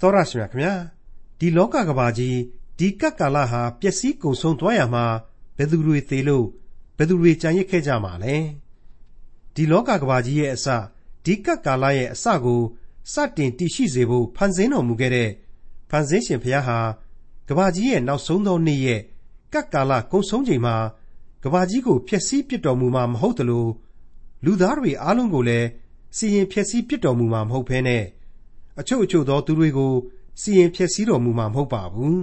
သောရရှိမြခင်ဗျာဒီလောကကဘာကြီးဒီကပ်ကာလဟာပျက်စီးကုန်ဆုံးသွားရမှာဘယ်သူတွေသေးလို့ဘယ်သူတွေကြံရစ်ခဲ့ကြမှာလဲဒီလောကကဘာကြီးရဲ့အစဒီကပ်ကာလရဲ့အစကိုစတင်တည်ရှိစေဖို့ဖန်ဆင်းတော်မူခဲ့တဲ့ဖန်ဆင်းရှင်ဘုရားဟာကဘာကြီးရဲ့နောက်ဆုံးသောနေ့ရဲ့ကပ်ကာလကုန်ဆုံးချိန်မှာကဘာကြီးကိုဖျက်ဆီးပစ်တော်မူမှာမဟုတ်သလိုလူသားတွေအားလုံးကိုလည်းစီရင်ဖျက်ဆီးပစ်တော်မူမှာမဟုတ်ဘဲနဲ့ အချို့အချို့သောသူတွေကိုစီရင်ဖျက်ဆီးတော်မူမှာမဟုတ်ပါဘူး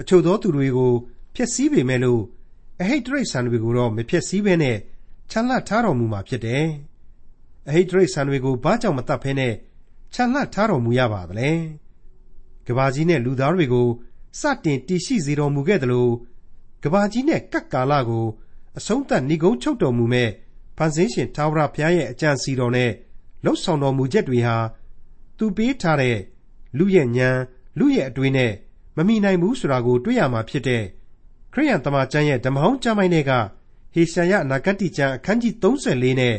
အချို့သောသူတွေကိုဖျက်ဆီးပေမဲ့လို့အဟိတ်တရိတ်ဆန်တွေကိုတော့မဖျက်ဆီးဘဲနဲ့ချမ်းလတ်ထားတော်မူမှာဖြစ်တယ်အဟိတ်တရိတ်ဆန်တွေကိုဘာကြောင့်မတတ်ဖဲနဲ့ချမ်းလတ်ထားတော်မူရပါသလဲကဘာကြီးနဲ့လူသားတွေကိုစတင်တည်ရှိစေတော်မူခဲ့တယ်လို့ကဘာကြီးနဲ့ကပ်ကာလကိုအဆုံးသတ်ဏိဂုံးချုပ်တော်မူမဲ့ဖန်ဆင်းရှင်ထာဝရဘုရားရဲ့အကြံစီတော်နဲ့လှုပ်ဆောင်တော်မူချက်တွေဟာ သူပေးထားတဲ့ လူရဲ့ဉာဏ် လူရဲ့အတွေးနဲ့ မမိနိုင်ဘူးဆိုတာကို တွေ့ရမှာဖြစ်တဲ့ ခရိယန်တမန်ကျမ်းရဲ့ ဓမ္မဟောင်းကျမ်းပိုင်းတွေကဟေရှာယအနာဂတိကျမ်း အခန်းကြီး34နဲ့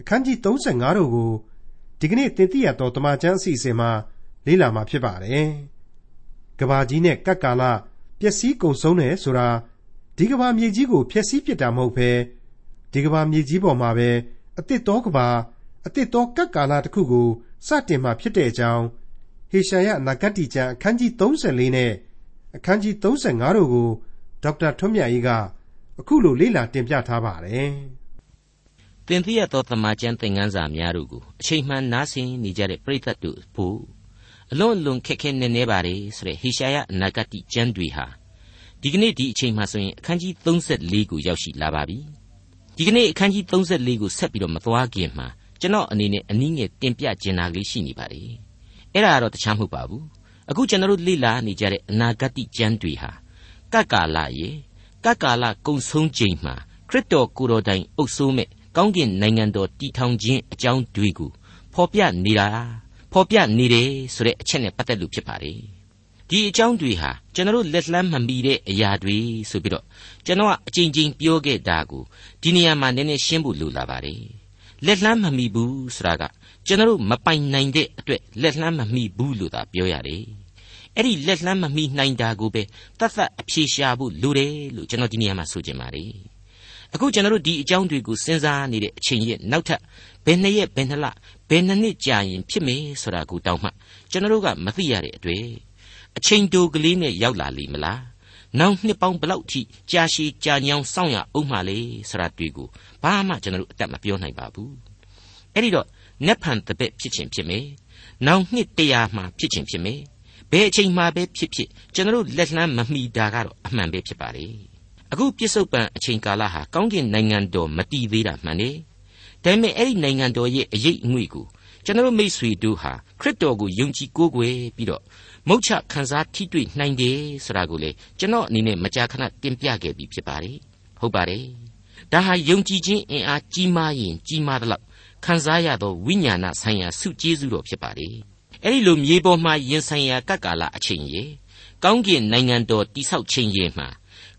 အခန်းကြီး35တို့ကို ဒီကနေ့ သင်သိရသောတမန်ကျမ်းအစီအစဉ်မှာ လေ့လာမှာဖြစ်ပါတယ်။ကဘာကြီးနဲ့ ကပ်ကာလ ပျက်စီးကုန်ဆုံးတယ်ဆိုတာ ဒီကဘာမြေကြီးကို ဖျက်ဆီးပစ်တာမဟုတ်ဘဲ ဒီကဘာမြေကြီးပေါ်မှာပဲအတစ်တော်ကဘာအတစ်တော်ကပ်ကာလတစ်ခုကို စတင်မှာဖြစ်တဲ့အကြောင်းဟေရှာယနဂတိကျမ်းအခန်းကြီး34နဲ့အခန်းကြီး35တို့ကိုဒေါက်တာထွန်းမြတ်အေးကအခုလိုလေ့လာတင်ပြထားပါတယ်။သင်သိရသောသမာကျမ်းသင်ခန်းစာများတို့ကိုအချိန်မှန်နားဆင်နေကြတဲ့ပရိသတ်တို့ဖို့အလွန်အလွန်ခက်ခဲနေနေပါလေဆိုတဲ့ဟေရှာယအနာဂတိကျမ်းတွေဟာဒီကနေ့ဒီအချိန်မှဆိုရင်အခန်းကြီး34ကိုရောက်ရှိလာပါပြီ။ဒီကနေ့အခန်းကြီး34ကိုဆက်ပြီးတော့မသွားခင်မှာ ကျွန်တော်အနေနဲ့အနည်းငယ်တင်ပြကျင်တာလေးရှိနေပါလေအဲ့ဒါကတော့တခြားမဟုတ်ပါဘူးအခုကျွန်တော်တို့လေ့လာနေကြတဲ့အနာဂတ်ကျမ်းတွေဟာကပ်ကာလရေကပ်ကာလကုံဆုံးချိန်မှာခရစ်တော်ကိုယ်တော်တိုင်အုပ်စိုးမဲ့ကောင်းကင်နိုင်ငံတော်တည်ထောင်ခြင်းအကြောင်းတွေကိုဖော်ပြနေတာဖော်ပြနေတယ်ဆိုတဲ့အချက်နဲ့ပတ်သက်လို့ဖြစ်ပါတယ်ဒီအကြောင်းတွေဟာကျွန်တော်တို့လက်လှမ်းမမီတဲ့အရာတွေဆိုပြီးတော့ကျွန်တော်ကအချိန်ချင်းပြောခဲ့တာကိုဒီနေရာမှာနည်းနည်းရှင်းဖို့လိုလာပါတယ် လက်လှမ်းမမီဘူးဆိုတာကကျွန်တော်မပိုင်နိုင်တဲ့အတွက်လက်လှမ်းမမီဘူးလို့သာပြောရတယ်အဲ့ဒီလက်လှမ်းမမီနိုင်တာကိုပဲတတ်တတ်အဖြေရှာဖို့လိုတယ်လို့ကျွန်တော်ဒီနေရာမှာဆိုချင်ပါတယ်အခုကျွန်တော်တို့ဒီအကြောင်းတွေကိုစဉ်းစားနေတဲ့အချိန်ရဲ့နောက်ထပ်ဘယ်နှစ်ရက်ဘယ်နှစ်လဘယ်နှစ်နှစ်ကြာရင်ဖြစ်မယ်ဆိုတာကိုတောင်းမှကျွန်တော်တို့ကမသိရတဲ့အတွေ့အချိန်တိုကလေးနဲ့ရောက်လာလိမ့်မလား နောက်နှစ်ပေါင်းဘလောက်ထိကြာရှည်ကြာညောင်းစောင့်ရအောင်မှလေဆိုတာတွေ့ကိုဘာမှကျွန်တော်တို့အတတ်မပြောနိုင်ပါဘူးအဲ့ဒီတော့နက်ဖန်တပည့်ဖြစ်ခြင်းဖြစ်မယ်နောက်နှစ်တရာမှဖြစ်ခြင်းဖြစ်မယ်ဘယ်အချိန်မှပဲဖြစ်ဖြစ်ကျွန်တော်တို့လက်လှမ်းမမီတာကတော့အမှန်ပဲဖြစ်ပါလေအခုပြစ္ဆုတ်ပံအချိန်ကာလဟာကောင်းကင်နိုင်ငံတော်မတည်သေးတာမှန်တယ်ဒါပေမဲ့အဲ့ဒီနိုင်ငံတော်ရဲ့အရေးအငွေ့ကိုကျွန်တော်မိษွေတို့ဟာခရစ်တော်ကိုယုံကြည်ကိုးကွယ်ပြီးတော့ မုတ်ချခံစားထိတွေ့နိုင်တယ်ဆိုတာကိုလေကျွန်တော်အနေနဲ့မကြာခဏတင်ပြခဲ့ပြီးဖြစ်ပါတယ်ဟုတ်ပါတယ်ဒါဟာယုံကြည်ခြင်းအင်အားကြီးမားရင်ကြီးမားသလောက်ခံစားရသောဝိညာဏဆိုင်ရာစုကျေးဇူးတော်ဖြစ်ပါတယ်အဲ့ဒီလိုမြေပေါ်မှာယင်ဆိုင်ရာကပ်ကာလအချိန်ရေကောင်းကင်နိုင်ငံတော်တိဆောက်ခြင်းရေမှာ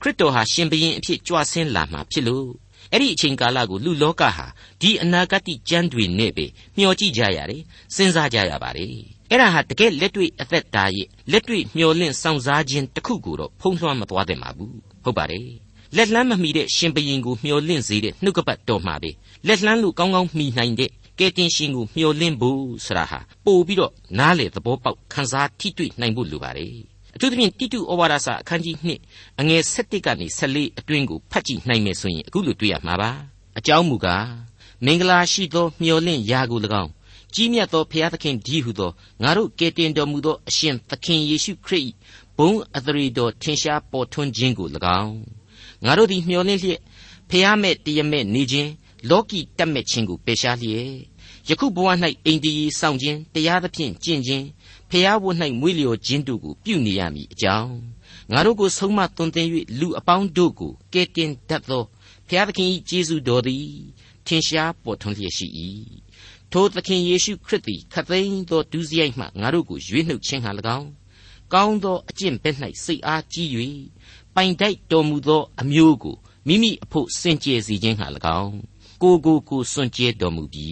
ခရစ်တော်ဟာရှင်ဘရင်အဖြစ်ကြွဆင်းလာမှာဖြစ်လို့အဲ့ဒီအချိန်ကာလကိုလူလောကဟာဒီအနာဂတ်ကျမ်းတွေနဲ့ပဲမျှော်ကြည့်ကြရတယ်စဉ်းစားကြရပါတယ် အဲ့ဒါဟာတကယ်လက်တွေ့အသက်တာရဲ့လက်တွေ့မျော်လင့်စောင့်စားခြင်းတစ်ခုကိုတော့ဖုံးလွှမ်းမသွားသင့်ပါဘူးဟုတ်ပါတယ်လက်လန်းမမီတဲ့ရှင်ဘရင်ကိုမျော်လင့်စေတဲ့နှုတ်ကပတ်တော်မှာပဲလက်လှမ်းလို့ကောင်းကောင်းမှီနိုင်တဲ့ကဲတင်ရှင်ကိုမျှော်လင့်ဖို့ဆိုတာဟာပို့ပြီးတော့နားလေသဘောပေါက်ခန်းစားထိတွေ့နိုင်ဖို့လိုပါတယ်အထူးသဖြင့်တိတုဩဝါဒစာအခန်းကြီး2အငယ်7ကနေ14အတွင်းကိုဖတ်ကြည့်နိုင်မယ်ဆိုရင်အခုလိုတွေ့ရမှာပါအကြောင်းမူကားမင်္ဂလာရှိသောမျှော်လင့်ရာကို၎င်း ကြီးမြတ်သောဘုရားသခင်ဒီဟုသောငါတို့ကယ်တင်တော်မူသောအရှင်သခင်ယေရှုခရစ်ဘုံအသရေတော်ထင်ရှားပေါ်ထွန်းခြင်းကို၎င်းငါတို့သည်မျှော်လင့်လျက်ဖျားမဲ့တရမဲ့နေခြင်းလောကီတက်မဲ့ခြင်းကိုပယ်ရှားလျက်ယခုဘဝ၌အိမ်တည်ဆောင်ခြင်းတရားသဖြင့်ကျင့်ခြင်းဖျားဝတ်၌မွေးလျော်ခြင်းတို့ကိုပြုနေရမည်အကြောင်းငါတို့ကိုဆုံးမသွန်သင်၍လူအပေါင်းတို့ကိုကယ်တင်တတ်သောဖျားသခင်၏ကျေးဇူးတော်သည်ထင်ရှားပေါ်ထွန်းလျက်ရှိ၏ ထိုသခင်ယေရှုခရစ်သည်ခသိန်းသောဒုစရိုက်မှငါတို့ကိုရွေးနှုတ်ခြင်းဟာ၎င်းကောင်းသောအကျင့်ဘက်၌စိတ်အားကြီး၍ပိုင်တိုက်တော်မူသောအမျိုးကိုမိမိအဖို့စင်ကြယ်စေခြင်းဟာ၎င်းကိုကိုကိုစွန့်ကြဲတော်မူပြီ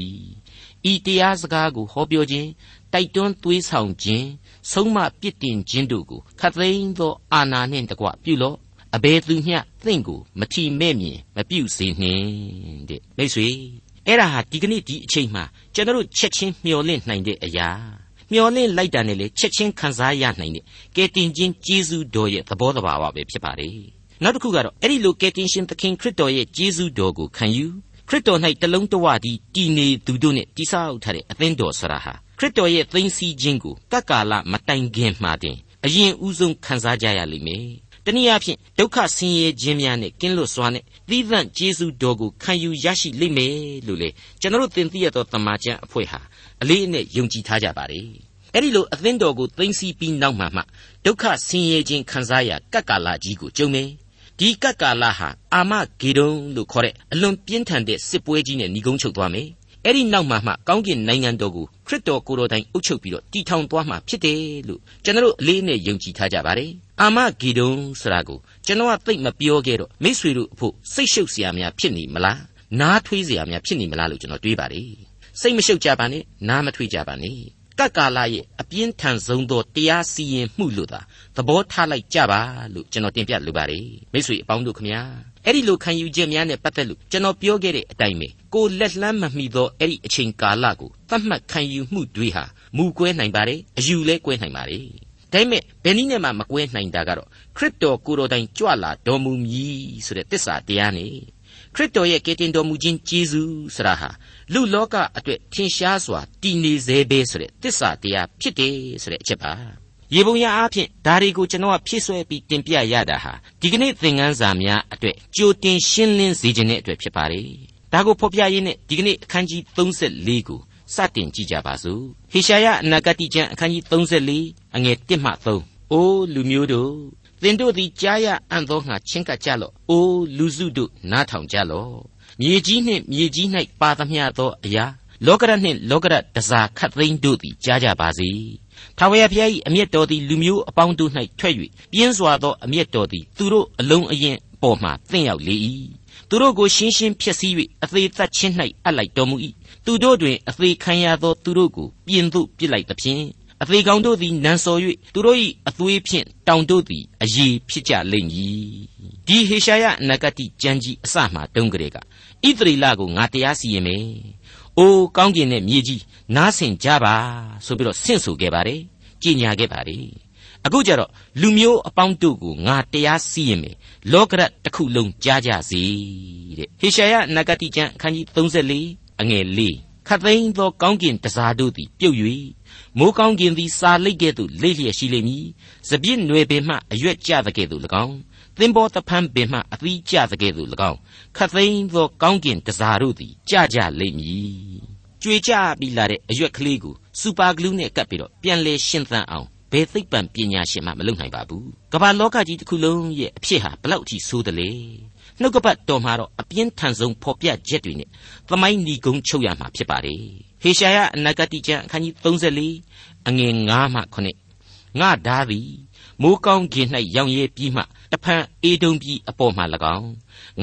ဤတရားစကားကိုဟောပြောခြင်းတိုက်တွန်းသွေးဆောင်ခြင်းဆုံးမပြစ်တင်ခြင်းတို့ကိုခတ်သိမ်းသောအာဏာနှင့်တကွပြုလော့အဘယ်သူမျှသင်ကိုမထီမဲ့မြင်မပြုစေနှင့်တဲ့မိတ်ဆွေ အဲ့ဒါဟာဒီကနေ့ဒီအချိန်မှာကျွန်တော်တို့ချက်ချင်းမျှော်လင့်နိုင်တဲ့အရာမျောလင့်လိုက်တာနဲ့လေချက်ချင်းခံစားရနိုင်တဲ့ကယ်တင်ခြင်းကျေးဇူးတော်ရဲ့သဘောတဘာဝပဲဖြစ်ပါတယ်နောက်တစ်ခုကတော့အဲ့ဒီလိုကယ်တင်ရှင်သခင်ခရစ်တော်ရဲ့ကျေးဇူးတော်ကိုခံယူခရစ်တော်၌တလုံးတဝတည်းတည်နေသူတို့နဲ့တိဆောက်ထားတဲ့အသင်းတော်ဆရာဟာခရစ်တော်ရဲ့သိမ်းဆည်းခြင်းကိုကကာလမတိုင်ခင်မှတင်အရင်ဦးဆုံးခံစားကြရလိမ့်မယ်တနည်းအားဖြင့်ဒုက္ခဆင်းရဲခြင်းများနဲ့ကင်းလွတ်စွာနဲ့ သီးသန့်ကျေးဇူးတော်ကိုခံယူရရှိလိမ့်မယ်လို့လေကျွန်တော်တို့သင်သိရသောတမန်ကျန်အဖွဲ့ဟာအလေးအနက်ယုံကြည်ထားကြပါလေအဲ့ဒီလိုအသင်းတော်ကိုသိမ်းဆည်းပြီးနောက်မှမှဒုက္ခဆင်းရဲခြင်းခံစားရကပ်ကာလကြီးကိုကြုံမယ်ဒီကပ်ကာလဟာအာမဂေဒုံလို့ခေါ်တဲ့အလွန်ပြင်းထန်တဲ့စစ်ပွဲကြီးနဲ့ညီကုန်းချုပ်သွားမယ် အဲ့ဒီနောက်မှာမှကောင်းကင်နိုင်ငံတော်ကိုခရစ်တော်ကိုယ်တော်တိုင်အုပ်ချုပ်ပြီးတော့တည်ထောင်သွားမှာဖြစ်တယ်လို့ကျွန်တော်အလေးနဲ့ယုံကြည်ထားကြပါတယ်။အာမဂီဒုံဆိုတာကိုကျွန်တော်ကသိမပြောခဲ့တော့မိษွေတို့အဖို့စိတ်ရှုပ်စရာများဖြစ်နေမလား။နားထွေးစရာများဖြစ်နေမလားလို့ကျွန်တော်တွေးပါတယ်။စိတ်မရှုပ်ကြပါနဲ့နားမထွေးကြပါနဲ့။ကတ်ကာလာရဲ့အပြင်းထန်ဆုံးသောတရားစီရင်မှုလို့သာသဘောထားလိုက်ကြပါလို့ကျွန်တော်တင်ပြလိုပါတယ်။မိษွေအပေါင်းတို့ခမညာ။ အဲ့ဒီလိုခံယူချက်များနဲ့ပတ်သက်လို့ကျွန်တော်ပြောခဲ့တဲ့အတိုင်းပဲကိုလက်လှမ်းမမီသောအဲ့ဒီအချိန်ကာလကိုသတ်မှတ်ခံယူမှုတွေဟာမူကွဲနိုင်ပါတယ်အယူလဲကွဲနိုင်ပါတယ်ဒါပေမဲ့ဘယ်နည်းနဲ့မှမကွဲနိုင်တာကတော့ခရစ်တော်ကိုယ်တော်တိုင်ကြွလာတော်မူမည်ဆိုတဲ့တစ္ဆာတရားနဲ့ခရစ်တော်ရဲ့ကယ်တင်တော်မူခြင်းကျေးဇူးဆရာဟာလူလောကအတွက်ထင်ရှားစွာတည်နေစေပဲဆိုတဲ့တစ္ဆာတရားဖြစ်တယ်ဆိုတဲ့အချက်ပါ ရေပုံရအားဖြင့်ဒါတွေကိုကျွန်တော်ကဖြည့်ဆွဲပြီးတင်ပြရတာဟာဒီကနေ့သင်ခန်းစာများအတွက်ကြိုတင်ရှင်းလင်းစေခြင်းတဲ့အတွက်ဖြစ်ပါတယ်ဒါကိုဖော်ပြရင်းနဲ့ဒီကနေ့အခန်းကြီး34ကိုစတင်ကြည့်ကြပါစို့ဟေရှာယအနာဂတိကျမ်းအခန်းကြီး34အငယ်1မှ3အိုးလူမျိုးတို့သင်တို့သည်ကြားရအံ့သောငါချင်းကပ်ကြလော့အိုးလူစုတို့နားထောင်ကြလော့မြေကြီးနှင့်မြေကြီး၌ပါသမျှသောအရာလောကရနှင့်လောကရတစားခတ်သိမ်းတို့သည်ကြားကြပါစေ ထာဝရဘုရား၏အမျက်တော်သည်လူမျိုးအပေါင်းတို့၌ထွက်၍ပြင်းစွာသောအမျက်တော်သည်သူတို့အလုံးအရင်ပေါ်မှသင့်ရောက်လေ၏သူတို့ကိုရှင်းရှင်းဖျက်ဆီး၍အသေးသက်ချင်း၌အပ်လိုက်တော်မူ၏သူတို့တွင်အသေးခံရသောသူတို့ကိုပြင်သို့ပြစ်လိုက်သဖြင့်အသေးကောင်တို့သည်နန်းစော်၍သူတို့၏အသွေးဖြင့်တောင်တို့သည်အယေဖြစ်ကြလိမ့်မည်ဒီဟေရှာယနဂတိကျမ်းကြီးအစမှတုန်းကလေးကဣသရေလကိုငါတရားစီရင်မယ်။ အိုးကောင်းကင်နဲ့မြေကြီးနားဆင်ကြပါဆိုပြီးတော့ဆင့်ဆိုခဲ့ပါတယ်။ကြည်ညာခဲ့ပါတယ်။အခုကျတော့လူမျိုးအပေါင်းတို့ကိုငါတရားစီရင်မယ်။လောကရတစ်ခုလုံးကြားကြစီတဲ့။ဟေရှာယနဂတိကျမ်းအခန်းကြီး34အငယ်၄ခတ်သိမ်းသောကောင်းကင်တစားတို့သည်ပြုတ်၍မိုးကောင်းကင်သည်စာလိတ်ကဲ့သို့လိမ့်လျက်ရှိလိမ့်မည်။စပြည့်နွယ်ပင်မှအရွက်ကျသကဲ့သို့၎င်း သင်္ဘောတဖန်းပင်မှအသီးကျသကဲ့သို့၎င်းခတ်သိမ်းသောကောင်းကင်တစားတို့သည်ကြကြလိမ့်မည်ကြွေကြပြီးလာတဲ့အရွက်ကလေးကိုစူပါဂလူးနဲ့ကပ်ပြီးတော့ပြန်လဲရှင်းသန့်အောင်ဘယ်သိပ္ပံပညာရှင်မှမလုပ်နိုင်ပါဘူးကမ္ဘာလောကကြီးတစ်ခုလုံးရဲ့အဖြစ်ဟာဘလောက်အထိဆိုးတယ်လေနှုတ်ကပတ်တော်မှာတော့အပြင်းထန်ဆုံးဖော်ပြချက်တွေနဲ့သမိုင်းညီကုန်းချုပ်ရမှာဖြစ်ပါတယ်ဟေရှာယအနာဂတိကျမ်းအခန်းကြီး34အငယ်9မှ9ငါဓာသည်မိုးကောင်းခြင်း၌ရောင်ရဲပြီးမှ တဖန်အေဒုံပြည်အပေါ်မှ၎င်း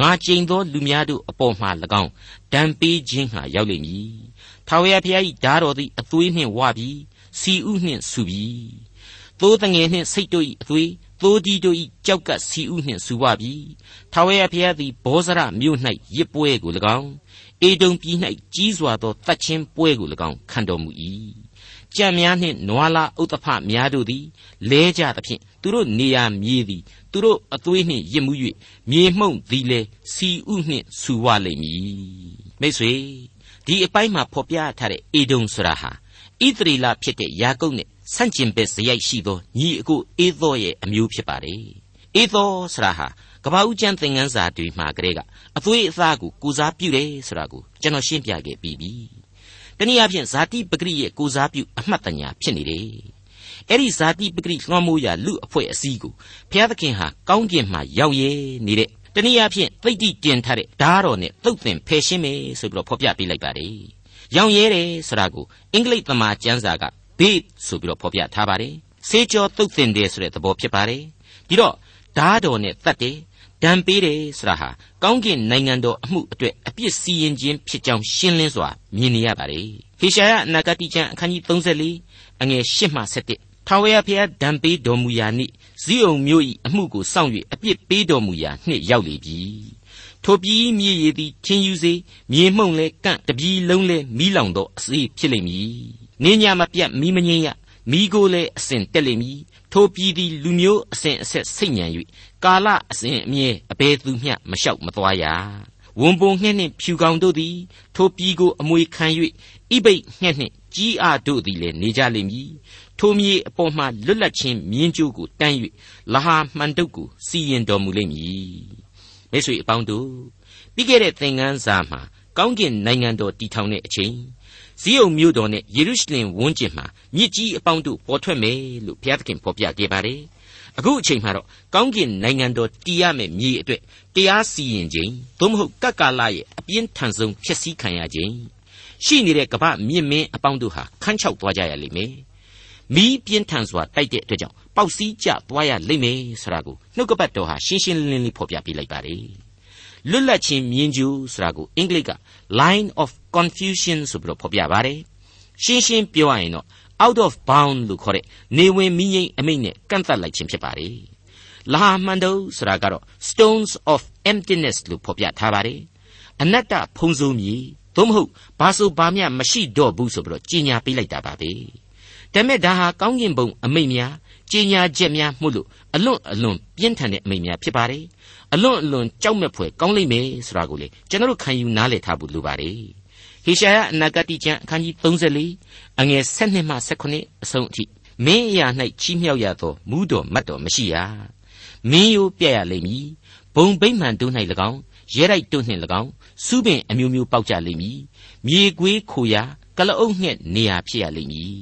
ငါကျိန်သောလူများတို့အပေါ်မှ၎င်းဒံပေးခြင်းဟာရောက်လိမ့်မည်ထာဝရဘုရား၏ဓာတော်သည်အသွေးနှင့်ဝပြီးစီဥနှင့်ဆူပြီးသိုးတငယ်နှင့်စိတ်တို့၏အသွေးသိုးကြီးတို့၏ကြောက်ကပ်စီဥနှင့်ဆူဝပြီးထာဝရဘုရားသည်ဘောဇရမြို့၌ရစ်ပွဲကို၎င်းအေဒုံပြည်၌ကြီးစွာသောတတ်ချင်းပွဲကို၎င်းခံတော်မူ၏ ကြံများနှင့်နွာလာဥတ္တဖများတို့သည်လဲကြသဖြင့်သူတို့နေရာမြေသည်သူတို့အသွေးနှင့်ရစ်မှု၍မြေမှုန့်သည်လေစီဥနှင့်ဆူဝလိမ့်မည်မိတ်ဆွေဒီအပိုင်းမှာဖော်ပြထားတဲ့အေဒုံဆိုတာဟာဣသရေလဖြစ်တဲ့ယာကုပ်နဲ့ဆန့်ကျင်ဘက်ဇယိုက်ရှိသောညီအကိုအေသောရဲ့အမျိုးဖြစ်ပါတယ်အေသောဆိုတာဟာကပ္ပဦးကျမ်းသင်ခန်းစာတွေမှာကလေးကအသွေးအသားကိုကိုစားပြုတယ်ဆိုတာကိုကျွန်တော်ရှင်းပြခဲ့ပြီးပြီ တနည်းအားဖြင့်ဇာတိပဂရိရဲ့ကိုစားပြုအမှတ်တညာဖြစ်နေတယ်အဲ့ဒီဇာတိပဂရိလွှမ်းမိုးရာလူအဖွဲ့အစည်းကိုဘုရားသခင်ဟာကောင်းကင်မှာရောက်ရဲနေတဲ့တနည်းအားဖြင့်သိတိတင်ထားတဲ့ဓာတ်တော်နဲ့သုတ်သင်ဖယ်ရှင်းမယ်ဆိုပြီးတော့ဖော်ပြပေးလိုက်ပါတယ်ရောင်ရဲတယ်ဆိုတာကိုအင်္ဂလိပ်သမာကျမ်းစာက bait ဆိုပြီးတော့ဖော်ပြထားပါတယ်စေကြောသုတ်သင်တယ်ဆိုတဲ့သဘောဖြစ်ပါတယ်ဒီတော့ဓာတ်တော်နဲ့တတ်တယ် ဒဏ်ပေးတယ်ဆိုတာဟာကောင်းကင်နိုင်ငံတော်အမှုအတွက်အပြစ်စီရင်ခြင်းဖြစ်ကြောင်းရှင်းလင်းစွာမြင်နေရပါတယ်ဟေရှာယအနာဂတိကျမ်းအခန်းကြီးအငယ်၈မှ7ထာဝရဘုရားဒံပေးတော်မူရာနိဇိအုံမျိုး၏အမှုကိုစောင့်၍အပြစ်ပေးတော်မူရာနှစ်ရောက်လေပြီထိုပြည်မြေရည်သည်ချင်းယူစေမြေမှုန့်လဲကန့်တပြည်လုံးလဲမီးလောင်သောအစေးဖြစ်လိမ့်မည်နေညာမပြတ်မီးမငိမ့်ရမိကိုလည်းအစဉ်တက်လိမ့်မည် ထိုပြည်သည်လူမျိုးအစဉ်အဆက်စိတ်ညံ၍ကာလအစဉ်အမြဲအဘယ်သူမျှမလျှောက်မသွားရဝန်ပုံငှက်နှင့်ဖြူကောင်တို့သည်ထိုပြည်ကိုအမွေခံ၍ဣပိတ်ငှက်နှင့်ကြီးအားတို့သည်လည်းနေကြလိမ့်မည်ထိုမြေအပေါ်မှလွတ်လပ်ခြင်းမြင်းကျိုးကိုတန်း၍လဟာမှန်တုတ်ကိုစီရင်တော်မူလိမ့်မည်မိတ်ဆွေအပေါင်းတို့ပြီးခဲ့တဲ့သင်ခန်းစာမှာကောင်းကင်နိုင်ငံတော်တည်ထောင်တဲ့အချိန် ဇီးုံမြို့တော်နဲ့ယေရုရှလင်ဝန်းကျင်မှာမြစ်ကြီးအပေါင်းတို့ပေါ်ထွက်မယ်လို့ဘုရားသခင်ဖော်ပြခဲ့ပါတယ်။အခုအချိန်မှာတော့ကောင်းကင်နိုင်ငံတော်တည်ရမယ်မြေအတွက်တရားစီရင်ခြင်းသို့မဟုတ်ကပ်ကာလရဲ့အပြင်းထန်ဆုံးဖြစ်စည်းခံရခြင်းရှိနေတဲ့ကပ္ပမြင့်မင်းအပေါင်းတို့ဟာခန်းချောက်သွားကြရလိမ့်မယ်။မီးပြင်းထန်စွာတိုက်တဲ့အတွက်ကြောင့်ပေါက်စီးကျသွားရလိမ့်မယ်ဆိုတာကိုနှုတ်ကပတ်တော်ဟာရှင်းရှင်းလင်းလင်းလေးဖော်ပြပေးလိုက်ပါတယ်။ လွတ်လပ်ခြင်းမြင်ကျူးဆိုတာကိုအင်္ဂလိပ်က line of confusion ဆိုပြီးတော့ဖော်ပြပါတယ်ရှင်းရှင်းပြောရရင်တော့ out of bound လို့ခေါ်တဲ့နေဝင်မိငိမ့်အမိတ်နဲ့ကန့်သတ်လိုက်ခြင်းဖြစ်ပါတယ်လာမှန်တော့ဆိုတာကတော့ stones of emptiness လို့ဖော်ပြထားပါတယ်အနတ္တဖုံးစိုးမြေသို့မဟုတ်ဘာဆိုဘာမျှမရှိတော့ဘူးဆိုပြီးတော့ကြီးညာပေးလိုက်တာပါပဲဒါမဲ့ဒါဟာကောင်းကင်ဘုံအမိတ်များကြီးညာချက်များမှုလို့အလွန်အလွန်ပြင်းထန်တဲ့အမိတ်များဖြစ်ပါတယ် အလွန်အလွန်ကြောက်မဲ့ဖွယ်ကောင်းလိမ့်မယ်ဆိုတာကိုလေကျွန်တော်တို့ခံယူနားလည်ထားဖို့လိုပါတယ်ဟေရှာယအနာဂတိကျမ်းအခန်းကြီး34အငယ်7မှ18အဆုံးအထိမင်းအရာ၌ချီးမြှောက်ရသောမူးတော်မတ်တော်မရှိရမင်းရိုးပြက်ရလိမ့်မည်ဘုံဗိမ္မာန်တို့၌၎င်းရဲရိုက်တို့နှင့်၎င်းစုပင်အမျိုးမျိုးပေါက်ကြလိမ့်မည်မြေကွေးခိုရာကလအုပ်ငှက်နေရာဖြစ်ရလိမ့်မည်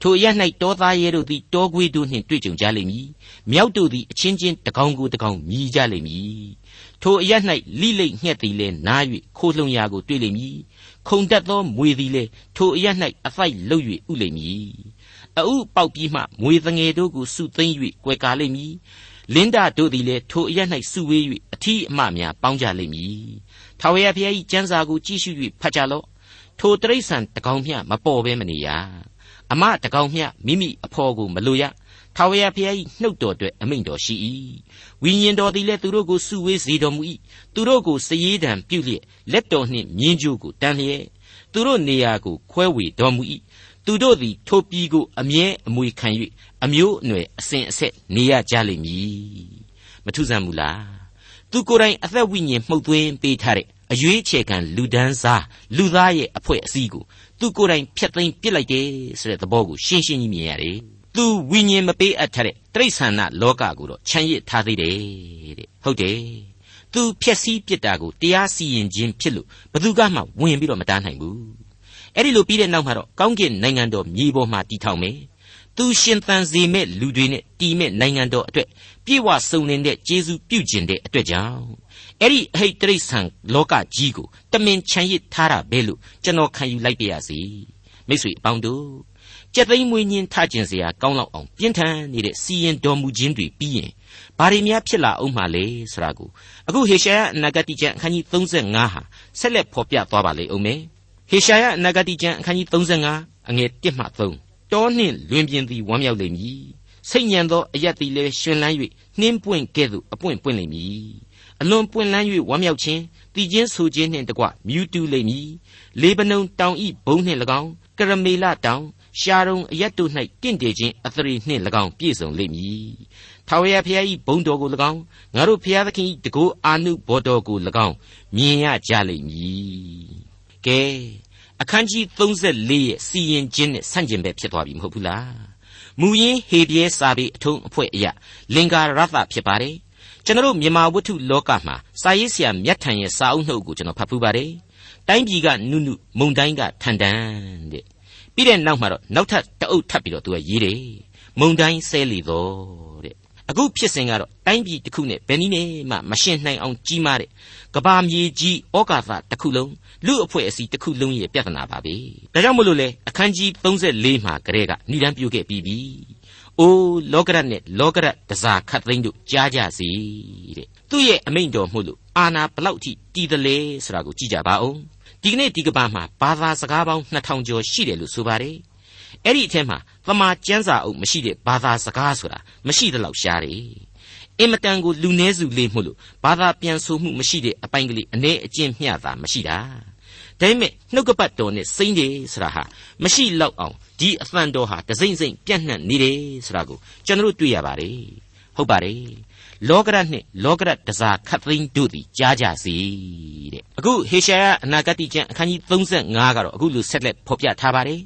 ထိုအရ၌တောသားရဲတို့သည်တောခွေးတို့နှင့်တွေ့ကြုံကြလိမ့်မည်မြောက်တို့သည်အချင်းချင်းတကောင်ကိုတကောင်မြည်ကြလိမ့်မည်ထိုအရ၌လိလိတ်ငှက်သည်လည်းနား၍ခိုးလှုံရာကိုတွေ့လိမ့်မည်ခုံတက်သောမွေသည်လည်းထိုအရ၌အဖိုက်လှုပ်၍ဥလိမ့်မည်အဥပေါက်ပြီးမှမွေငယ်တို့ကိုစုသိမ့်၍ကွယ်ကာလိမ့်မည်လင်းဒတို့သည်လည်းထိုအရ၌စုဝေး၍အထီးအမများပေါင်းကြလိမ့်မည်ထာဝရဘုရား၏ကျမ်းစာကိုကြည့်ရှု၍ဖတ်ကြလော့ထိုတရိษံတကောင်မျှမပေါ်ဘဲမနေရ အမတကောင်မျှမိမိအဖော်ကိုမလိုရထာဝရဘုရား၏နှုတ်တော်အတွက်အမိန့်တော်ရှိ၏ဝိညာဉ်တော်သည်လည်းသူတို့ကိုစုဝေးစေတော်မူ၏သူတို့ကိုစည်ရည်တံပြုလျက်လက်တော်နှင့်မြင်းကြိုးကိုတန်းလျက်သူတို့နေရာကိုခွဲဝေတော်မူ၏သူတို့သည်ထိုပြည်ကိုအမြဲအမွေခံ၍အမျိုးအနွယ်အစဉ်အဆက်နေရကြလိမ့်မည်မထူးဆန်းဘူးလားသူကိုယ်တိုင်အသက်ဝိညာဉ်မှုတ်သွင်းပေးထားတဲ့အရွေးချယ်ခံလူဒန်းစားလူသားရဲ့အဖွဲ့အစည်းကို သူကိုယ်တိုင်ဖျက်သိမ်းပစ်လိုက်တယ်ဆိုတဲ့သဘောကိုရှင်းရှင်းကြီးမြင်ရတယ်။သူဝိညာဉ်မပေးအပ်ထားတဲ့တိရစ္ဆာန်လောကကိုတော့ခြံရစ်ထားသေးတယ်တဲ့။ဟုတ်တယ်။သူဖျက်ဆီးပစ်တာကိုတရားစီရင်ခြင်းဖြစ်လို့ဘသူကမှဝင်ပြီးတော့မတားနိုင်ဘူး။အဲ့ဒီလိုပြီးတဲ့နောက်မှာတော့ကောင်းကင်နိုင်ငံတော်မြေပေါ်မှာတည်ထောင်မယ်။ သူရှင်သန်စေမဲ့လူတွေနဲ့တည်မဲ့နိုင်ငံတော်အတွက်ပြေဝစုံနေတဲ့ကျေးဇူးပြုကျင်တဲ့အတွက်ကြောင့်အဲ့ဒီအဟိတ်တိရစ္ဆာန်လောကကြီးကိုတမင်ချန်ရစ်ထားတာပဲလို့ကျွန်တော်ခံယူလိုက်ပါရစေမိတ်ဆွေအပေါင်းတို့ကြက်သိမ်းမွေးညင်းထကျင်စရာကောင်းလောက်အောင်ပြင်းထန်နေတဲ့စီရင်တော်မူခြင်းတွေပြီးရင်ဘာတွေများဖြစ်လာအောင်မှလဲဆိုတာကိုအခုဟေရှာယအနာဂတိကျမ်းအခန်းကြီး35ဟာဆက်လက်ဖော်ပြသွားပါလိမ့်အောင်မယ်ဟေရှာယအနာဂတိကျမ်းအခန်းကြီး35အငယ်1မှ3 တောနှင့်လွင်ပြင်သည်ဝမ်းမြောက်လိမ့်မည်စိတ်ညံသောအရက်သည်လည်းရှင်လန်း၍နှင်းပွင့်ကဲ့သို့အပွင့်ပွင့်လိမ့်မည်အလွန်ပွင့်လန်း၍ဝမ်းမြောက်ခြင်းတည်ခြင်းဆိုခြင်းနှင့်တကွမြူးတူးလိမ့်မည်လေဗနုန်တောင်ဤဘုံနှင့်၎င်းကရမေလတောင်ရှားရုံအရက်တို့၌တင့်တယ်ခြင်းအသရေနှင့်၎င်းပြည့်စုံလိမ့်မည်ထာဝရဘုရား၏ဘုံတော်ကို၎င်းငါတို့ဘုရားသခင်၏တကောအာနုဘော်တော်ကို၎င်းမြင်ရကြလိမ့်မည်ကဲ အခန်းကြီး34ရဲ့စီရင်ခြင်းနဲ့ဆန့်ကျင်ဘက်ဖြစ်သွားပြီမဟုတ်ဘူးလားမူရင်းဟေပြဲစာပေအထုံးအဖွဲ့အရာလင်္ကာရသဖြစ်ပါတယ်ကျွန်တော်မြန်မာဝတ္ထုလောကမှာစာရေးဆရာမြတ်ထန်ရဲ့စာအုပ်နှုတ်ကိုကျွန်တော်ဖတ်ဖူးပါတယ်တိုင်းပြည်ကနုနုမုံတိုင်းကထန်တန်တဲ့ပြီးတဲ့နောက်မှာတော့နောက်ထပ်တအုပ်ထပ်ပြီးတော့သူကရေးတယ်မုံတိုင်းဆဲလီတော့တဲ့အခုဖြစ်စဉ်ကတော့တိုင်းပြည်တစ်ခုနဲ့ဘယ်နည်းနဲ့မှမရှင်းနိုင်အောင်ကြီးမားတဲ့ကဘာမြေကြီးဩကာသတစ်ခုလုံး လူအဖွဲ့အစည်းတစ်ခုလုံးရဲ့ပြဿနာပါပဲဒါကြောင့်မလို့လေအခန်းကြီး34မှာကလေးကဏ္ဍန်ပြုခဲ့ပြီးပြီအိုးလောကရတ်နဲ့လောကရတ်တစားခတ်သိမ်းတို့ကြားကြစီတဲ့သူ့ရဲ့အမိန့်တော်မှုလို့အာနာဘလောက်ထိတည်တယ်လဲဆိုတာကိုကြည့်ကြပါဦးဒီကနေ့ဒီကဘာမှာဘာသာစကားပေါင်း2000ကျော်ရှိတယ်လို့ဆိုပါတယ်အဲ့ဒီအထက်မှာသမာကျမ်းစာအုပ်မရှိတဲ့ဘာသာစကားဆိုတာမရှိသလောက်ရှားတယ်အင်မတန်ကိုလူနည်းစုလေးမှုလို့ဘာသာပြန်ဆိုမှုမရှိတဲ့အပိုင်းကလေးအ ਨੇ အကျင့်မျှတာမရှိတာ ဒါပေမဲ့နှုတ်ကပတ်တော်နဲ့စိမ့်တယ်ဆိုတာဟာမရှိလောက်အောင်ဒီအသံတော်ဟာတစိမ့်စိမ့်ပြန့်နှံ့နေတယ်ဆိုတာကိုကျွန်တော်တို့တွေ့ရပါတယ်ဟုတ်ပါတယ်လောကရနှင့်လောကရတစားခတ်သိမ်းတို့သည်ကြားကြစီတဲ့အခုဟေရှာယအနာဂတိကျမ်းအခန်းကြီး35ကတော့အခုလိုဆက်လက်ဖော်ပြထားပါတယ်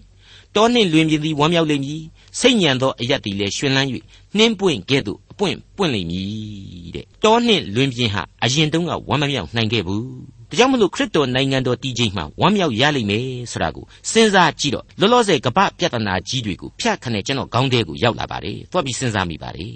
တောနှင့်လွင်ပြင်သည်ဝမ်းမြောက်လိမ့်မည်စိတ်ညံသောအရက်သည်လည်းရှင်လန်း၍နှင်းပွင့်ကဲ့သို့အပွင့်ပွင့်လိမ့်မည်တဲ့တောနှင့်လွင်ပြင်ဟာအရင်တုန်းကဝမ်းမမြောက်နိုင်ခဲ့ဘူး ဒါကြောင့်မလို့ခရစ်တော်နိုင်ငံတော်တည်ခြင်းမှာဝမ်းမြောက်ရလိမ့်မယ်ဆိုတာကိုစဉ်းစားကြည့်တော့လောလောဆယ်ကပ္ပပြဿနာကြီးတွေကိုဖျက်ခနဲ့ကျွန်တော်ခေါင်းထဲကိုရောက်လာပါတယ်သွားပြီးစဉ်းစားမိပါတယ်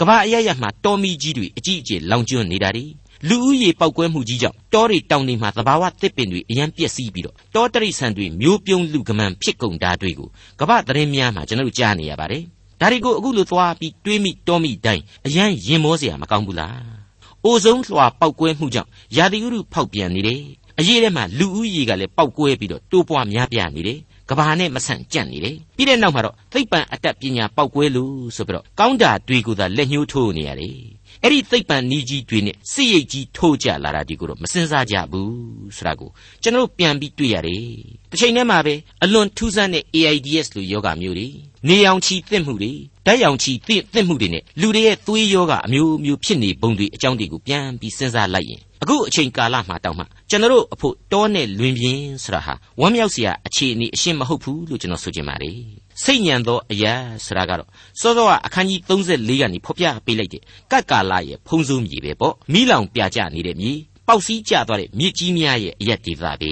ကမ္ဘာအရရမှာတော်မီကြီးတွေအကြီးအကျယ်လောင်ကျွမ်းနေတာတွေလူဦးရေပောက်ကွဲမှုကြီးကြောင့်တောတွေတောင်တွေမှာသဘာဝသစ်ပင်တွေအရန်ပျက်စီးပြီးတော့တောတရိษံတွေမျိုးပြုံးလူကမန်ဖြစ်ကုန်တာတွေကိုကမ္ဘာသတင်းများမှာကျွန်တော်တို့ကြားနေရပါတယ်ဒါတွေကိုအခုလိုသွားပြီးတွေးမိတောမိတိုင်းအရန်ရင်မောเสียမကောင်းဘူးလား အိုဆုံးလွှာပောက်ကွဲမှုကြောင့်ရာသီဥတုဖောက်ပြန်နေတယ်အရေးထဲမှာလူဦးရေကလည်းပောက်ကွဲပြီးတော့တိုးပွားများပြားနေတယ်ကဘာနဲ့မဆန့်ကြံ့နေတယ်ပြီးတဲ့နောက်မှာတော့သိပ္ပံအတတ်ပညာပောက်ကွဲလို့ဆိုပြီးတော့ကောင်းတာတွေကိုသာလက်ညှိုးထိုးနေရတယ်အဲ့ဒီသိပ္ပံနီးကြီးတွေနဲ့စိရိတ်ကြီးထိုးကြလာတာဒီကိုတော့မစင်စားကြဘူးဆိုတာကိုကျွန်တော်ပြန်ပြီးတွေ့ရတယ်တစ်ချိန်တည်းမှာပဲအလွန်ထူးဆန်းတဲ့ AIDS လို့ယောဂမျိုးတွေနေအောင်ချီသင့်မှုတွေ ဓာတ်ရောင်ချီသင့်သင့်မှုတွေနဲ့လူတွေရဲ့သွေးယောဂအမျိုးမျိုးဖြစ်နေပုံတွေအကြောင်းတွေကိုပြန်ပြီးစဉ်းစားလိုက်ရင်အခုအချိန်ကာလမှာတောင်းမှကျွန်တော်တို့အဖို့တောနဲ့လွင်ပြင်းဆိုတာဟာဝမ်းမြောက်စရာအခြေအနေအရှင်းမဟုတ်ဘူးလို့ကျွန်တော်ဆိုချင်ပါတယ်စိတ်ညံသောအရာဆိုတာကတော့စောစောကအခန်းကြီး34ကနေဖော်ပြပေးလိုက်တဲ့ကတ်ကာလရဲ့ဖုံးစိုးမြေပဲပေါ့မိလောင်ပြကြနေတဲ့မြေပေါက်စီးကျသွားတဲ့မြေကြီးများရဲ့အရက်ဒေသပဲ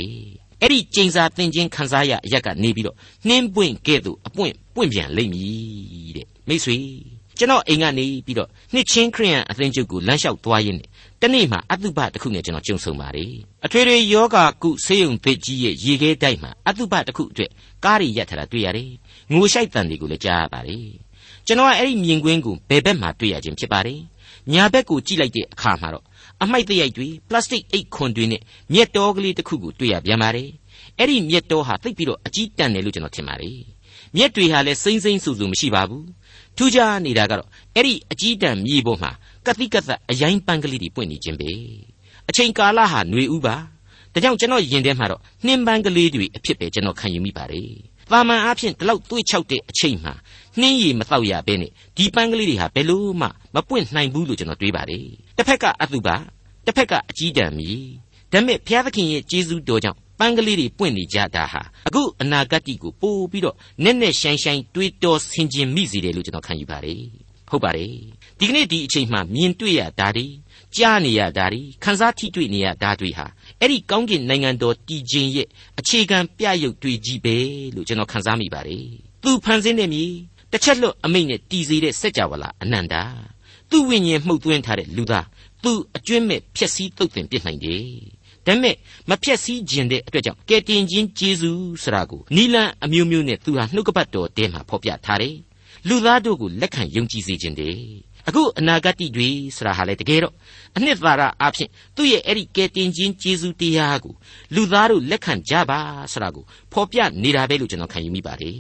အဲ့ဒီကျိန်စာသင်ချင်းခန်းစားရအရက်ကနေပြီးတော့နှင်းပွင့်ကဲ့သို့အပွင့် ပွင့်ပြန်လိမ့်မည်တဲ့မိတ်ဆွေကျွန်တော်အိမ်ကနေပြီးတော့နှစ်ချင်းခရိယန်အသင်းချုပ်ကိုလမ်းလျှောက်သွားရင်းနဲ့တနေ့မှအတုပတစ်ခုနဲ့ကျွန်တော်ကြုံဆုံပါတယ်အထွေထွေယောဂကုဆေးရုံသစ်ကြီးရဲ့ရေခဲတိုက်မှာအတုပတစ်ခုအတွက်ကားတွေရက်ထတာတွေ့ရတယ်ငိုရှိုက်တန်တွေကိုလည်းကြားရပါတယ်ကျွန်တော်ကအဲ့ဒီမြင်ကွင်းကိုဘယ်ဘက်မှာတွေ့ရခြင်းဖြစ်ပါတယ်ညာဘက်ကိုကြည့်လိုက်တဲ့အခါမှာတော့အမိုက်တရိုက်တွေပလတ်စတစ်အိတ်ခွန်တွေနဲ့မြက်တော်ကလေးတစ်ခုကိုတွေ့ရပြန်ပါတယ်အဲ့ဒီမြက်တော်ဟာသိပ်ပြီးတော့အကြီးတန်းတယ်လို့ကျွန်တော်ထင်ပါတယ် မြက်တွေဟာလည်းစိမ့်စိမ့်ဆူဆူမရှိပါဘူးထူးခြားနေတာကတော့အဲ့ဒီအကြီးတန်းမြေပေါ်မှာကတိကသက်အရင်ပန်းကလေးတွေပွင့်နေခြင်းပဲအချိန်ကာလဟာຫນွေဥပါဒါကြောင့်ကျွန်တော်ယင်ထဲမှာတော့နှင်းပန်းကလေးတွေအဖြစ်ပဲကျွန်တော်ခံယူမိပါတယ်တာမန်အားဖြင့်ဒီလောက်တွေးချောက်တဲ့အချိန်မှာနှင်းရည်မတော့ရဘဲနဲ့ဒီပန်းကလေးတွေဟာဘယ်လို့မှမပွင့်နိုင်ဘူးလို့ကျွန်တော်တွေးပါတယ်တစ်ဖက်ကအတုပါတစ်ဖက်ကအကြီးတန်းမြည်ဒါပေမဲ့ဘုရားသခင်ရဲ့ကျေးဇူးတော်ကြောင့်ပန်းကလေးတွေပွင့်နေကြတာဟာအခုအနာဂတ်ကိုပို့ပြီးတော့နက်နက်ရှိုင်းရှိုင်းတွေးတောဆင်ခြင်မိစေတယ်လို့ကျွန်တော်ခံယူပါတယ်ဟုတ်ပါတယ်ဒီကနေ့ဒီအချိန်မှမြင်တွေ့ရတာဒီကြားနေရတာဒီခန်းစားထိတွေ့နေရတာတွေဟာအဲ့ဒီကောင်းကင်နိုင်ငံတော်တည်ခြင်းရဲ့အခြေခံပြရုပ်တွေကြီးပဲလို့ကျွန်တော်ခန်းစားမိပါတယ်သူဖန်ဆင်းတဲ့မြေတစ်ချက်လွတ်အမိတ်နဲ့တည်စေတဲ့စัจ java လာအနန္တာသူ့ဝိညာဉ်မှုတ်သွင်းထားတဲ့လူသားသူအကျွင့်မဲ့ဖြက်စီးတုတ်တင်ပြစ်နိုင်တယ် ဒါပေမဲ့မဖြက်စီးခြင်းတဲ့အတွက်ကြောင့်ကဲတင်ချင်းဂျေဇူးဆိုတာကိုနီလန်အမျိုးမျိုးနဲ့သူဟာနှုတ်ကပတ်တော်တဲမှာဖော်ပြထားတယ်လူသားတို့ကိုလက်ခံယုံကြည်စေခြင်းတည်းအခုအနာဂတ်တွေဆိုတာဟာလေတကယ်တော့အနှစ်သာရအဖြစ်သူ့ရဲ့အဲ့ဒီကဲတင်ချင်းကျေးဇူးတရားကိုလူသားတို့လက်ခံကြပါဆိုတာကိုဖော်ပြနေတာပဲလို့ကျွန်တော်ခံယူမိပါတယ်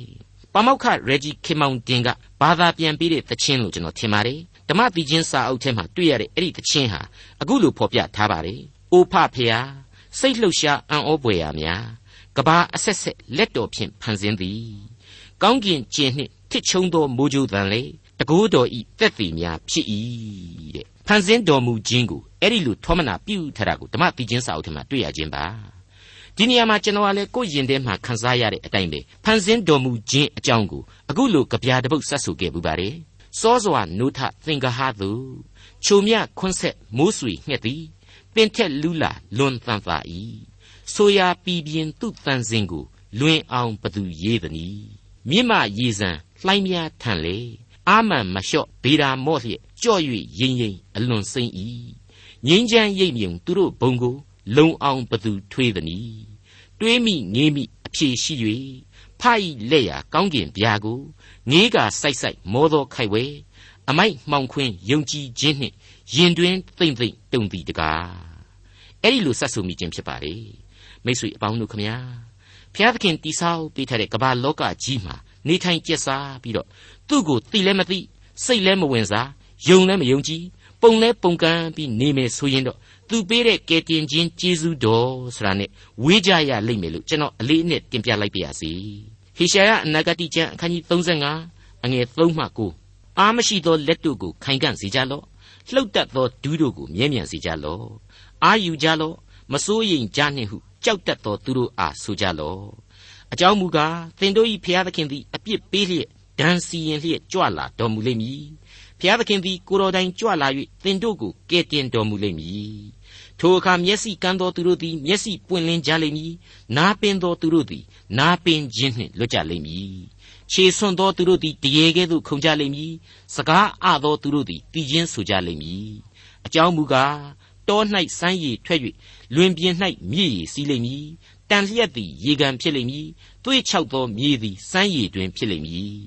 ပမောက္ခရဂျီခင်မောင်တင်ကဘာသာပြန်ပေးတဲ့သချင်းလို့ကျွန်တော်ထင်ပါတယ်ဓမ္မတိချင်းစာအုပ်ထဲမှာတွေ့ရတဲ့အဲ့ဒီသချင်းဟာအခုလိုဖော်ပြထားပါတယ် အိုဖဖျားစိတ်လှုပ်ရှားအံ့ဩပွေရာများကဘာအဆက်ဆက်လက်တော်ဖြင့်ဖန်ဆင်းသည်ကောင်းကင်ကျင်နှင့်တစ်ချုံသောမိုးကြိုးတန်လေတကိုးတော်ဤတက်တည်များဖြစ်၏တဲ့ဖန်ဆင်းတော်မူခြင်းကိုအဲ့ဒီလိုထောမနာပြုထားတာကိုဓမ္မတိချင်းစာအုပ်ထဲမှာတွေ့ရခြင်းပါဒီနေရာမှာကျွန်တော်ကလည်းကိုယ့်ရင်ထဲမှာခန်းစားရတဲ့အတိုင်းပဲဖန်ဆင်းတော်မူခြင်းအကြောင်းကိုအခုလိုကြပြတပုတ်ဆက်ဆိုခဲ့ပူပါတယ်စောစွာနိုးထသင်္ကဟသူချုံမြခွန်းဆက်မိုးဆွေငှက်သည် ပင်ထက်လူးလာလွန်တန်ပါ၏ဆိုရာပြည်ပြင်းသူ့တန်စင်ကိုလွင်အောင်ဘသူရေးသနည်းမြင့်မရေစံလှိုင်းများထန်လေအာမန်မလျှော့ဗေဒာမော့လျက်ကြော့၍ရင်ရင်အလွန်စိမ့်၏ငင်းချမ်းရိပ်မြုံသူတို့ဘုံကိုလုံအောင်ဘသူထွေးသည်နီတွေးမိငေးမိအဖြေရှိ၍ဖိုက်လက်ရာကောင်းကင်ဗျာကိုငေးကစိုက်စိုက်မောသောခိုက်ဝဲအမိုက်မှောင်ခွင်းယုံကြည်ခြင်းနှင့် ရင်တွင်သိမ့်သိမ့်တုံသည်တကားအဲ့ဒီလိုဆက်ဆူမိခြင်းဖြစ်ပါလေမိတ်ဆွေအပေါင်းတို့ခမညာဖျားသခင်တိဆောက်ပေးထားတဲ့ကမ္ဘာလောကကြီးမှာနေထိုင်ကျက်စားပြီးတော့သူ့ကိုသိလည်းမသိစိတ်လည်းမဝင်စားယုံလည်းမယုံကြည်ပုံလဲပုံကန်းပြီးနေမယ်ဆိုရင်တော့သူပေးတဲ့ကယ်တင်ခြင်းကျေးဇူးတော်ဆိုတာနဲ့ဝေးကြရလိမ့်မယ်လို့ကျွန်တော်အလေးအနက်တင်ပြလိုက်ပါရစေဟေရှာယအနာဂတိကျမ်းအခန်းကြီး35အငယ်3မှ9အားမရှိသောလက်တို့ကိုခိုင်ခံ့စေကြလော့ လှုပ်တတ်သောဒူးတို့ကိုမြဲမြံစေကြလော့အာယူကြလော့မစိုးရိမ်ကြနှင့်ဟုကြောက်တတ်သောသူတို့အားဆိုကြလော့အကြောင်းမူကားသင်တို့၏ဖျားသခင်သည်အပြစ်ပေးလျက်ဒဏ်စီရင်လျက်ကြွလာတော်မူလိမ့်မည်ဖျားသခင်သည်ကိုတော်တိုင်ကြွလာ၍သင်တို့ကိုကယ်တင်တော်မူလိမ့်မည်ထိုအခါမျက်စိကန်းသောသူတို့သည်မျက်စိပွင့်လင်းကြလိမ့်မည်နားပင်သောသူတို့သည်နားပင်ခြင်းနှင့်လွတ်ကြလိမ့်မည် ခြေဆွံ့သောသူတို့သည်တရေကဲ့သို့ခုန်ကြလိမ့်မည်စကားအသောသူတို့သည်တည်ခြင်းဆိုကြလိမ့်မည်အကြောင်းမူကားတော၌စမ်းရည်ထွက်၍လွင်ပြင်၌မြည်ရည်စီးလိမ့်မည်တန်လျက်သည်ရေကန်ဖြစ်လိမ့်မည်သွေးချောက်သောမြေသည်စမ်းရည်တွင်ဖြစ်လိမ့်မည်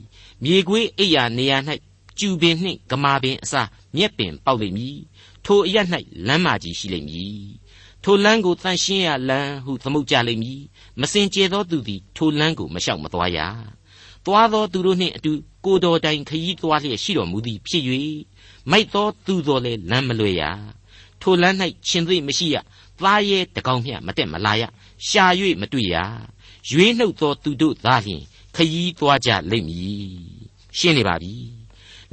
မြေခွေးအိယာနေရာ၌ကျူပင်နှင့်ဂမာပင်အစားမြက်ပင်ပေါက်လိမ့်မည်ထိုအရ၌လမ်းမကြီးရှိလိမ့်မည်ထိုလမ်းကိုတန်ရှင်းရလမ်းဟုသမုတ်ကြလိမ့်မည်မစင်ကြဲသောသူသည်ထိုလမ်းကိုမလျှောက်မသွားရ သွားသောသူတို့နှင့်အတူကိုတော်တိုင်ခရီးသွားလျက်ရှိတော်မူသည်ဖြစ်၍မိုက်သောသူတော်လည်းလမ်းမလွဲရထိုလမ်း၌ရှင်သိမရှိရသားရဲတကောင်မျှမတက်မလာရရှာ၍မတွေ့ရရွေးနှုတ်သောသူတို့သာလျှင်ခရီးသွားကြလိမ့်မည်ရှင်းနေပါပြီ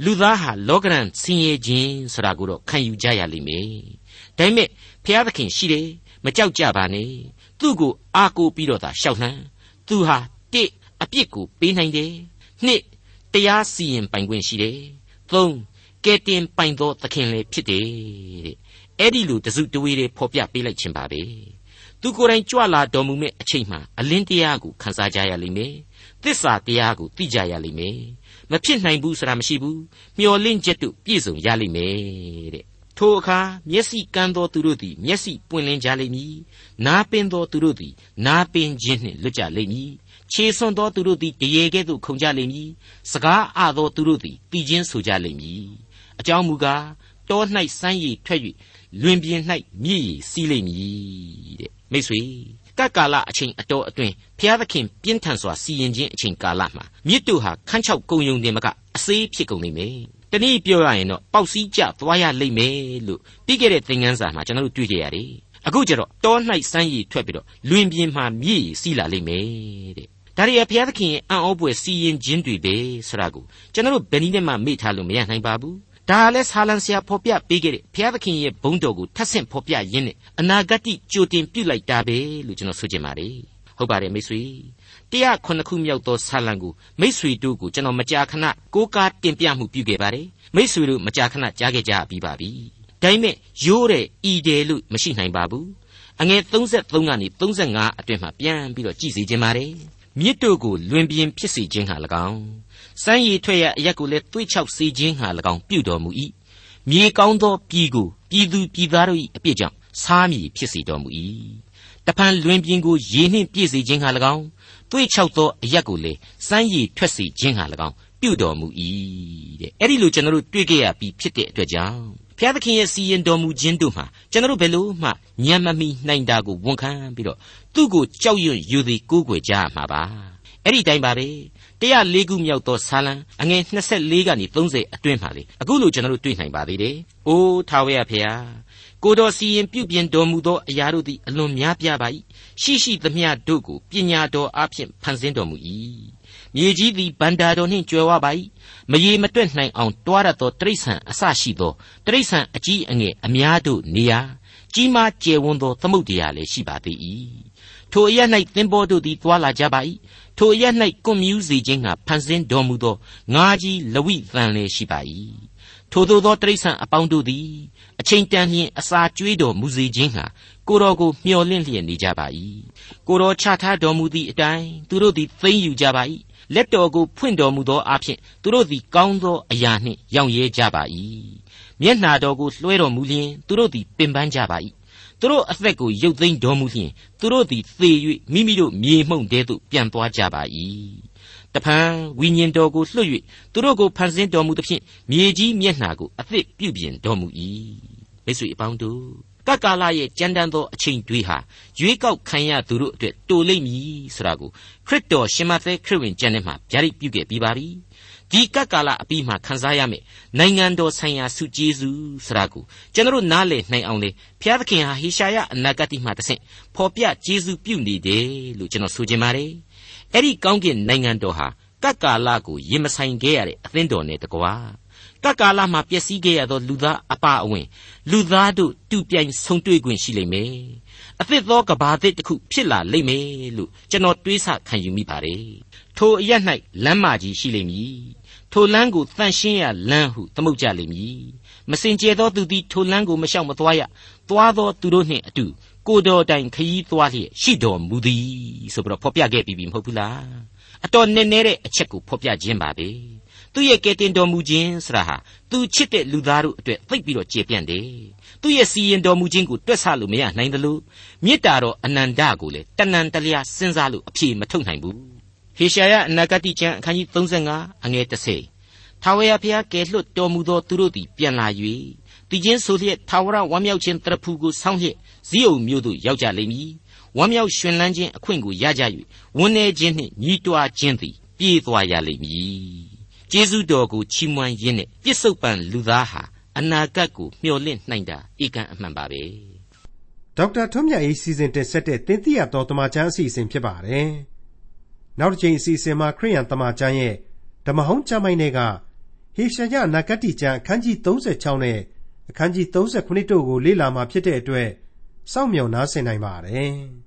လူသားဟာလောကရန်ဆင်းရဲခြင်းဆိုတာကိုတော့ခံယူကြရလိမ့်မယ်ဒါပေမဲ့ဘုရားသခင်ရှိတယ်မကြောက်ကြပါနဲ့သူ့ကိုအားကိုးပြီးတော့သာရှောက်လှမ်းသူဟာတစ်အ ပြစ်ကိုပေးနိုင်တယ်နှစ်တရားစီရင်ပိုင်ခွင့်ရှိတယ်သုံးကဲတင်ပိုင်သောသခင်လည်းဖြစ်တယ်တဲ့အဲ့ဒီလိုတစုတဝေးတွေဖော်ပြပေးလိုက်ခြင်းပါပဲသူကိုယ်တိုင်ကြွလာတော်မူမဲ့အချိန်မှာအလင်းတရားကိုခန်းစားကြရလိမ့်မယ်သစ္စာတရားကိုသိကြရလိမ့်မယ်မဖြစ်နိုင်ဘူးဆိုတာမရှိဘူးမျော်လင့်ချက်တို့ပြည့်စုံရလိမ့်မယ်တဲ့ထိုအခါမျက်စိကန်းသောသူတို့သည်မျက်စိပွင့်လင်းကြလိမ့်မည်နားပင်သောသူတို့သည်နားပင်ခြင်းနှင့်လွတ်ကြလိမ့်မည် ခြေဆွံ့သောသူတို့သည်တရေကဲ့သို့ခုန်ကြလိမ့်မည်စကားအသောသူတို့သည်တည်ခြင်းဆိုကြလိမ့်မည်အကြောင်းမူကားတော၌စမ်းရည်ထွက်၍လွင်ပြင်၌မြည်ရည်စီးလိမ့်မည်တဲ့မိတ်ဆွေကပ်ကာလအချိန်အတော်အတွင်းဘုရားသခင်ပြင်းထန်စွာစီရင်ခြင်းအချိန်ကာလမှာမြစ်တို့ဟာခန်းချောက်ကုံယုံတင်မကအစေးဖြစ်ကုန်နေမယ်တနည်းပြောရရင်တော့ပေါက်စည်းကျသွားရလိမ့်မယ်လို့ပြီးခဲ့တဲ့သင်ခန်းစာမှာကျွန်တော်တို့တွေ့ကြရတယ်အခုကျတော့တော၌စမ်းရည်ထွက်ပြီးတော့လွင်ပြင်မှာမြည်ရည်စီးလာလိမ့်မယ်တဲ့ ဒါရီဘုရားသခင်ရဲ့အံ့ဩဖွယ်စီရင်ခြင်းတွေပဲဆိုတာကိုကျွန်တော်တို့ဘယ်နည်းနဲ့မှမေ့ထားလို့မရနိုင်ပါဘူးဒါလည်းဆာလံဆရာဖော်ပြပေးခဲ့တဲ့ဘုရားသခင်ရဲ့ဘုန်းတော်ကိုထပ်ဆင့်ဖော်ပြရင်းနဲ့အနာဂတ်ကြိုတင်ပြုလိုက်တာပဲလို့ကျွန်တော်ဆိုချင်ပါတယ်ဟုတ်ပါတယ်မိတ်ဆွေတရားခုနှစ်ခုမြောက်သောဆာလံကိုမိတ်ဆွေတို့ကိုကျွန်တော်မကြာခဏကိုးကားတင်ပြမှုပြုခဲ့ပါတယ်မိတ်ဆွေတို့မကြာခဏကြားခဲ့ကြပြီးပါပြီဒါပေမဲ့ရိုးတဲ့ဤတယ်လို့မရှိနိုင်ပါဘူးအငယ်33ကနေ35အတွင်မှပြန်ပြီးတော့ကြည်စီခြင်းပါတယ် မြစ်တို့ကိုလွင်ပြင်ဖြစ်စေခြင်းဟာ၎င်းစမ်းရည်ထွက်ရအရက်ကိုလည်းသွေးချောက်စေခြင်းဟာ၎င်းပြုတော်မူ၏မြေကောင်းသောပြည်ကိုပြည်သူပြည်သားတို့၏အပြစ်ကြောင့်စားမည်ဖြစ်စေတော်မူ၏တဖန်လွင်ပြင်ကိုရေနှင့်ပြည့်စေခြင်းဟာ၎င်းသွေးချောက်သောအရက်ကိုလည်းစမ်းရည်ထွက်စေခြင်းဟာ၎င်းပြုတော်မူ၏တဲ့အဲ့ဒီလိုကျွန်တော်တို့တွေ့ကြရပြီးဖြစ်တဲ့အတွက်ကြောင့် ဖျားသခင်ရဲ့စီရင်တော်မူခြင်းတို့မှာကျွန်တော်တို့ဘယ်လို့မှညံမမီနိုင်တာကိုဝန်ခံပြီးတော့သူ့ကိုကြောက်ရွံ့ယူသည်ကိုးကွယ်ကြရမှာပါအဲ့ဒီတိုင်းပါပဲ104ခုမြောက်သောဇာလံအငယ်24ကနေ30အတွင်းမှာလေအခုလိုကျွန်တော်တို့တွေ့နိုင်ပါသေးတယ်။အိုးထာဝရဖေဟာကိုတော်စီရင်ပြုပြင်တော်မူသောအရာတို့သည်အလွန်များပြားပါ၏ရှိရှိသမျှတို့ကိုပညာတော်အဖျင်ဖန်ဆင်းတော်မူ၏ မြေကြီးသည်ဗန္တာတော်နှင့်ကြွယ်ဝပါ၏မရေမတွက်နိုင်အောင်တွားရသောတိရစ္ဆာန်အဆရှိသောတိရစ္ဆာန်အကြီးအငယ်အများတို့နေရာကြီးမားကျယ်ဝန်းသောသမုဒ္ဒရာလည်းရှိပါသေး၏ထိုအရ၌သင်္ဘောတို့သည်သွာလာကြပါ၏ထိုအရ၌ကွန်မြူးစေခြင်းကဖန်ဆင်းတော်မူသောငါးကြီးလဝိသန်လည်းရှိပါ၏ထိုသို့သောတိရစ္ဆာန်အပေါင်းတို့သည်အချိန်တန်လျင်အစာကျွေးတော်မူစေခြင်းဟာကိုတော်ကိုမျှော်လင့်လျက်နေကြပါ၏ကိုတော်ချထားတော်မူသည့်အတိုင်းသူတို့သည်သိမ့်ယူကြပါ၏ လက်တော်ကိုဖွင့်တော်မူသောအဖြစ်သူတို့သည်ကောင်းသောအရာနှင့်ရောင်ရဲကြပါ၏မျက်နာတော်ကိုလွှဲတော်မူလျင်သူတို့သည်ပင်ပန်းကြပါ၏သူတို့အသက်ကိုရုပ်သိမ်းတော်မူလျင်သူတို့သည်သေ၍မိမိတို့မြေမှုန့်တဲသို့ပြန်သွားကြပါ၏တဖန်ဝိညာဉ်တော်ကိုလွှတ်၍သူတို့ကိုဖန်ဆင်းတော်မူသဖြင့်မြေကြီးမျက်နှာကိုအသစ်ပြုပြင်တော်မူ၏မိတ်ဆွေအပေါင်းတို့ ကကာလရဲ့ကြမ်းတမ်းသောအချိန်တွေဟာရွေးကောက်ခံရသူတို့အတွက်တိုလိမ့်မည်ဆိုတာကိုခရစ်တော်ရှင်မသက်ခရစ်ဝင်ကျမ်းထဲမှာဗျာဒိတ်ပြုခဲ့ပြီးပါပြီဒီကပ်ကာလအပြီးမှာခန်းစားရမယ်နိုင်ငံတော်ဆိုင်ရာစုကျေးဇူးဆိုတာကိုကျွန်တော်နားလည်နိုင်အောင်လေဘုရားသခင်ဟာဟေရှာယအနာဂတ်မှာတဆင့်ဖော်ပြကျေးဇူးပြုနေတယ်လို့ကျွန်တော်ဆိုချင်ပါတယ်အဲ့ဒီကောင်းကင်နိုင်ငံတော်ဟာကပ်ကာလကိုရင်မဆိုင်ခဲ့ရတဲ့အသင်းတော်နဲ့တကွာ ကပ်ကာလမှာပျက်စီးခဲ့ရသောလူသားအပအဝင် လူသားတို့တူပြိုင်ဆုံတွေ့ခွင့်ရှိလိမ့်မယ်အသစ်သောကဘာသစ်တစ်ခုဖြစ်လာလိမ့်မယ်လို့ကျွန်တော်တွေးဆခံယူမိပါတယ်ထိုအရ၌လမ်းမကြီးရှိလိမ့်မည်ထိုလမ်းကိုတန့်ရှင်းရလမ်းဟုသမုတ်ကြလိမ့်မည်မစင်ကြဲသောသူသည်ထိုလမ်းကိုမလျှောက်မသွားရသွားသောသူတို့နှင့်အတူကိုတော်တိုင်ခရီးသွားလျက်ရှိတော်မူသည်ဆိုပြီးတော့ဖော်ပြခဲ့ပြီးပြီမဟုတ်ဘူးလားအတော်နည်းနည်းတဲ့အချက်ကိုဖော်ပြခြင်းပါပဲ သူ့ရဲ့ကဲတင်တော်မူခြင်းဆိုတာဟာသူချစ်တဲ့လူသားတို့အတွက်သိပ်ပြီးတော့ကျေပြန့်တယ်သူ့ရဲ့စီရင်တော်မူခြင်းကိုတွက်ဆလို့မရနိုင်သလိုမေတ္တာတော်အနန္တကိုလည်းတဏ္ဍတလျာစဉ်းစားလို့အပြေမထုတ်နိုင်ဘူးဟေရှာယအနာဂတိကျမ်းအခန်းကြီး35အငယ်30ထာဝရဘုရားကယ်လွတ်တော်မူသောသူတို့သည်ပြန်လာ၍တည်ခြင်းဆိုလျက်ထာဝရဝမ်းမြောက်ခြင်းတရဖူကိုဆောင်းလျက်ဇိအုံမြို့သို့ရောက်ကြလိမ့်မည်ဝမ်းမြောက်ရွှင်လန်းခြင်းအခွင့်ကိုရကြ၍ဝန်းနေခြင်းနှင့်ညီးတွားခြင်းသည်ပြေးသွားရလိမ့်မည် ကျေးဇူးတော်ကိုချီးမွမ်းရင်းနဲ့ပြစ္ဆုတ်ပံလူသားဟာအနာဂတ်ကိုမျှော်လင့်နိုင်တာဧကန်အမှန်ပါပဲဒေါက်တာထွန်းမြတ်အေးစီစဉ်တင်ဆက်တဲ့တင်ပြတော်တမချန်းအစီအစဉ်ဖြစ်ပါတယ်နောက်တစ်ချိန်အစီအစဉ်မှာခရိယန်တမချန်းရဲ့ဓမ္မဟောင်းကျမ်းပိုင်းတွေကဟေရှာယနဂတိကျမ်းအခန်းကြီး36နဲ့အခန်းကြီး39တို့ကိုလေ့လာမှာဖြစ်တဲ့အတွက်စောင့်မျှော်နားဆင်နိုင်ပါတယ်။